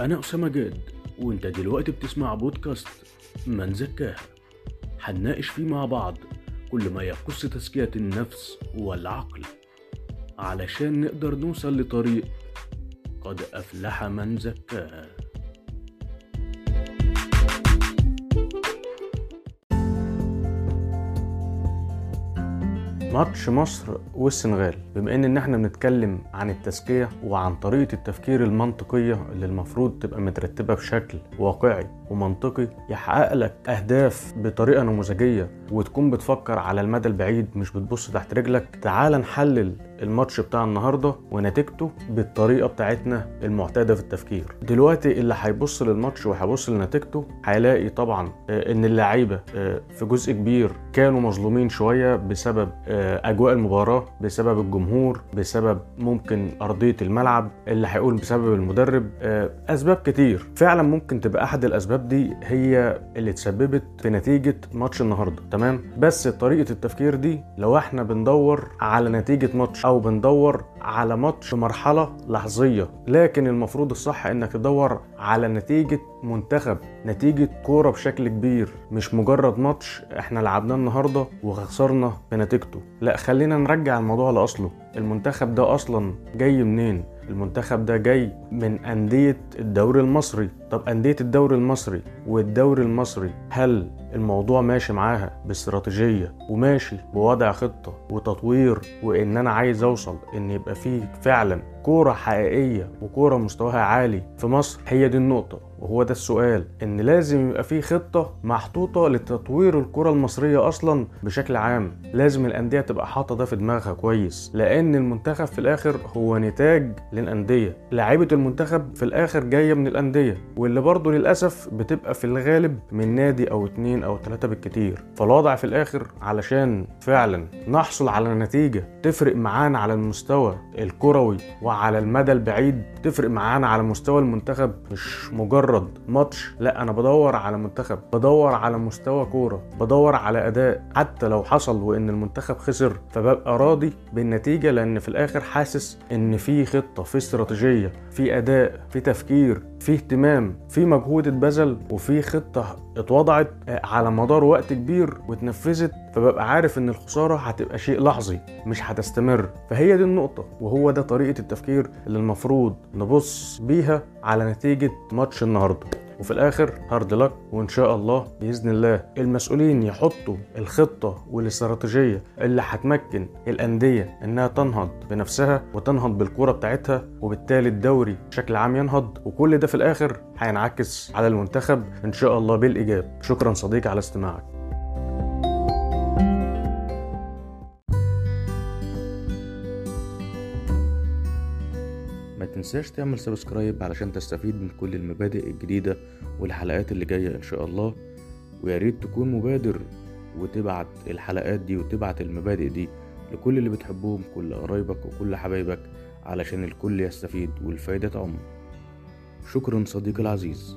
أنا أسامة جاد وأنت دلوقتي بتسمع بودكاست من زكاها هنناقش فيه مع بعض كل ما يخص تزكية النفس والعقل. علشان نقدر نوصل لطريق قد أفلح من زكاها ماتش مصر والسنغال. بما إن إحنا بنتكلم عن التزكية وعن طريقة التفكير المنطقية اللي المفروض تبقى مترتبة بشكل واقعي ومنطقي يحقق لك أهداف بطريقة نموذجية وتكون بتفكر على المدى البعيد مش بتبص تحت رجلك تعال نحلل الماتش بتاع النهارده ونتيجته بالطريقة بتاعتنا المعتادة في التفكير. دلوقتي اللي هيبص للماتش وهيبص لنتيجته هيلاقي طبعا آه، إن اللعيبة آه، في جزء كبير كانوا مظلومين شوية بسبب آه، أجواء المباراة بسبب الجمهور بسبب ممكن أرضية الملعب اللي هيقول بسبب المدرب أسباب كتير. فعلا ممكن تبقى أحد الأسباب دي هي اللي تسببت في نتيجة ماتش النهارده تمام؟ بس طريقة التفكير دي لو إحنا بندور على نتيجة ماتش أو بندور على ماتش مرحلة لحظية. لكن المفروض الصح إنك تدور على نتيجة منتخب نتيجة كورة بشكل كبير. مش مجرد ماتش إحنا لعبناه النهارده وخسرنا بنتيجته. لا خلينا نرجع الموضوع لأصله. المنتخب ده أصلا جاي منين؟ المنتخب ده جاي من أندية الدوري المصري. طب أندية الدوري المصري والدوري المصري هل الموضوع ماشي معاها باستراتيجية وماشي بوضع خطة وتطوير وإن أنا عايز أوصل إن يبقى فيه فعلا كورة حقيقية وكورة مستواها عالي في مصر هي دي النقطة وهو ده السؤال إن لازم يبقى في خطة محطوطة لتطوير الكرة المصرية أصلا بشكل عام. لازم الأندية تبقى حاطة ده في دماغها كويس لأن المنتخب في الآخر هو نتاج للأندية. لعيبة المنتخب في الآخر جاية من الأندية واللي برضه للأسف بتبقى في الغالب من نادي أو اتنين أو تلاتة بالكتير. فالوضع في الآخر علشان فعلا نحصل على نتيجة تفرق معانا على المستوى الكروي. وعلى المدى البعيد تفرق معانا على مستوى المنتخب. مش مجرد ماتش لا أنا بدور على منتخب بدور على مستوى كورة بدور على أداء حتى لو حصل وإن المنتخب خسر. فببقى راضي بالنتيجة لأن في الآخر حاسس إن في خطة في استراتيجية في أداء في تفكير في اهتمام في مجهود اتبذل وفي خطة اتوضعت على مدار وقت كبير واتنفذت فببقى عارف إن الخسارة هتبقى شيء لحظي مش هتستمر. فهي دي النقطة وهو ده طريقة التفكير اللي المفروض نبص بيها على نتيجة ماتش النهارده. وفي الآخر هارد لك وإن شاء الله بإذن الله المسؤولين يحطوا الخطة والاستراتيجية اللي هتمكن الأندية إنها تنهض بنفسها وتنهض بالكورة بتاعتها وبالتالي الدوري بشكل عام ينهض. وكل ده في الآخر هينعكس على المنتخب إن شاء الله بالإيجاب. شكرا صديقي على استماعك. تنساش تعمل سبسكرايب علشان تستفيد من كل المبادئ الجديدة والحلقات اللي جاية إن شاء الله. ويا ريت تكون مبادر وتبعت الحلقات دي وتبعت المبادئ دي لكل اللي بتحبهم كل قرايبك وكل حبايبك علشان الكل يستفيد والفايدة تعم. شكرا صديقي العزيز.